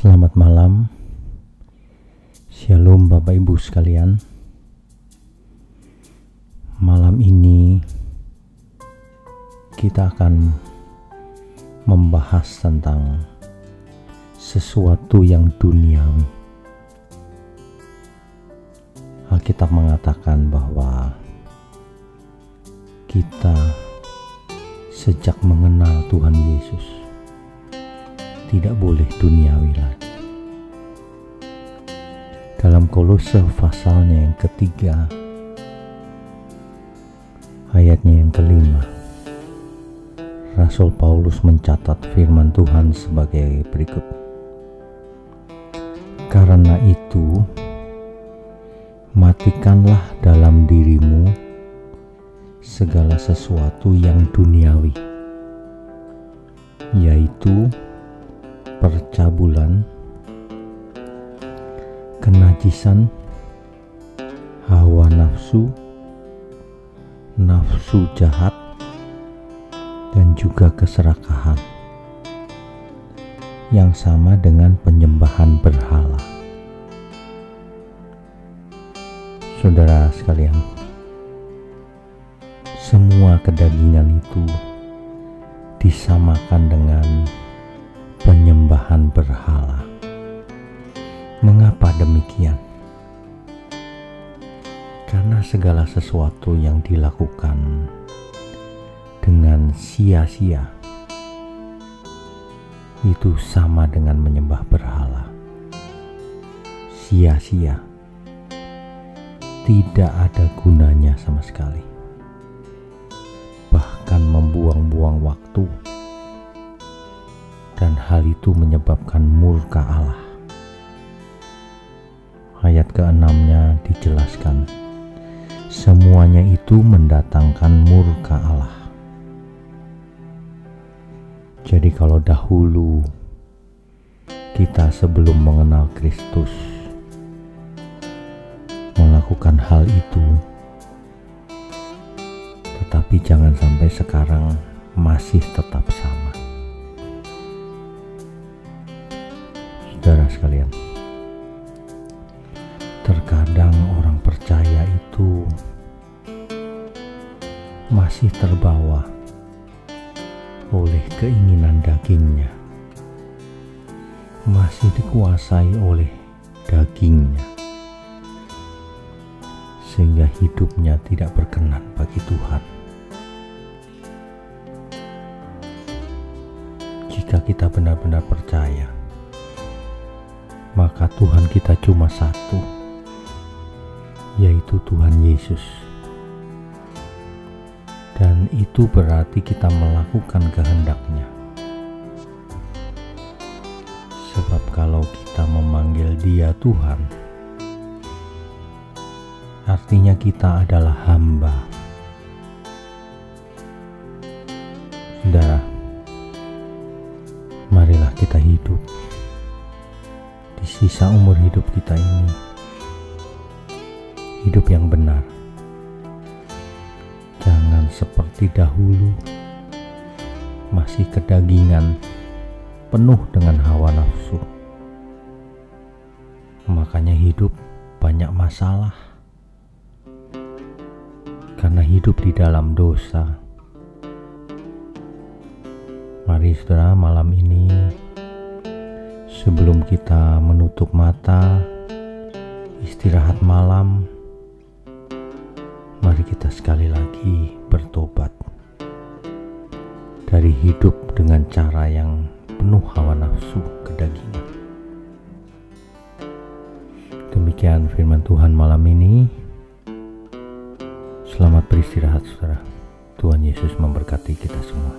Selamat malam, Shalom Bapak Ibu sekalian. Malam ini kita akan membahas tentang sesuatu yang duniawi. Alkitab mengatakan bahwa kita sejak mengenal Tuhan Yesus tidak boleh duniawi lagi. Dalam kolose pasalnya yang ketiga, ayatnya yang kelima, Rasul Paulus mencatat firman Tuhan sebagai berikut. Karena itu, matikanlah dalam dirimu segala sesuatu yang duniawi, yaitu percabulan, kenajisan, hawa nafsu, nafsu jahat, dan juga keserakahan yang sama dengan penyembahan berhala. Saudara sekalian, semua kedagingan itu disamakan dengan penyembahan berhala. Mengapa demikian? Karena segala sesuatu yang dilakukan dengan sia-sia itu sama dengan menyembah berhala. Sia-sia tidak ada gunanya sama sekali, bahkan membuang-buang waktu dan hal itu menyebabkan murka Allah. Ayat keenamnya dijelaskan, semuanya itu mendatangkan murka Allah. Jadi kalau dahulu kita sebelum mengenal Kristus melakukan hal itu, tetapi jangan sampai sekarang masih tetap sama. Terkadang orang percaya itu masih terbawa oleh keinginan dagingnya, masih dikuasai oleh dagingnya, sehingga hidupnya tidak berkenan bagi Tuhan. Jika kita benar-benar percaya maka Tuhan kita cuma satu, yaitu Tuhan Yesus. Dan itu berarti kita melakukan kehendaknya. Sebab kalau kita memanggil dia Tuhan, artinya kita adalah hamba. Saudara, marilah kita hidup di sisa umur hidup kita ini hidup yang benar. Jangan seperti dahulu. Masih kedagingan penuh dengan hawa nafsu. Makanya hidup banyak masalah. Karena hidup di dalam dosa. Mari saudara malam ini Sebelum kita menutup mata, istirahat malam, kita sekali lagi bertobat dari hidup dengan cara yang penuh hawa nafsu kedagingan. Demikian firman Tuhan malam ini. Selamat beristirahat, saudara. Tuhan Yesus memberkati kita semua.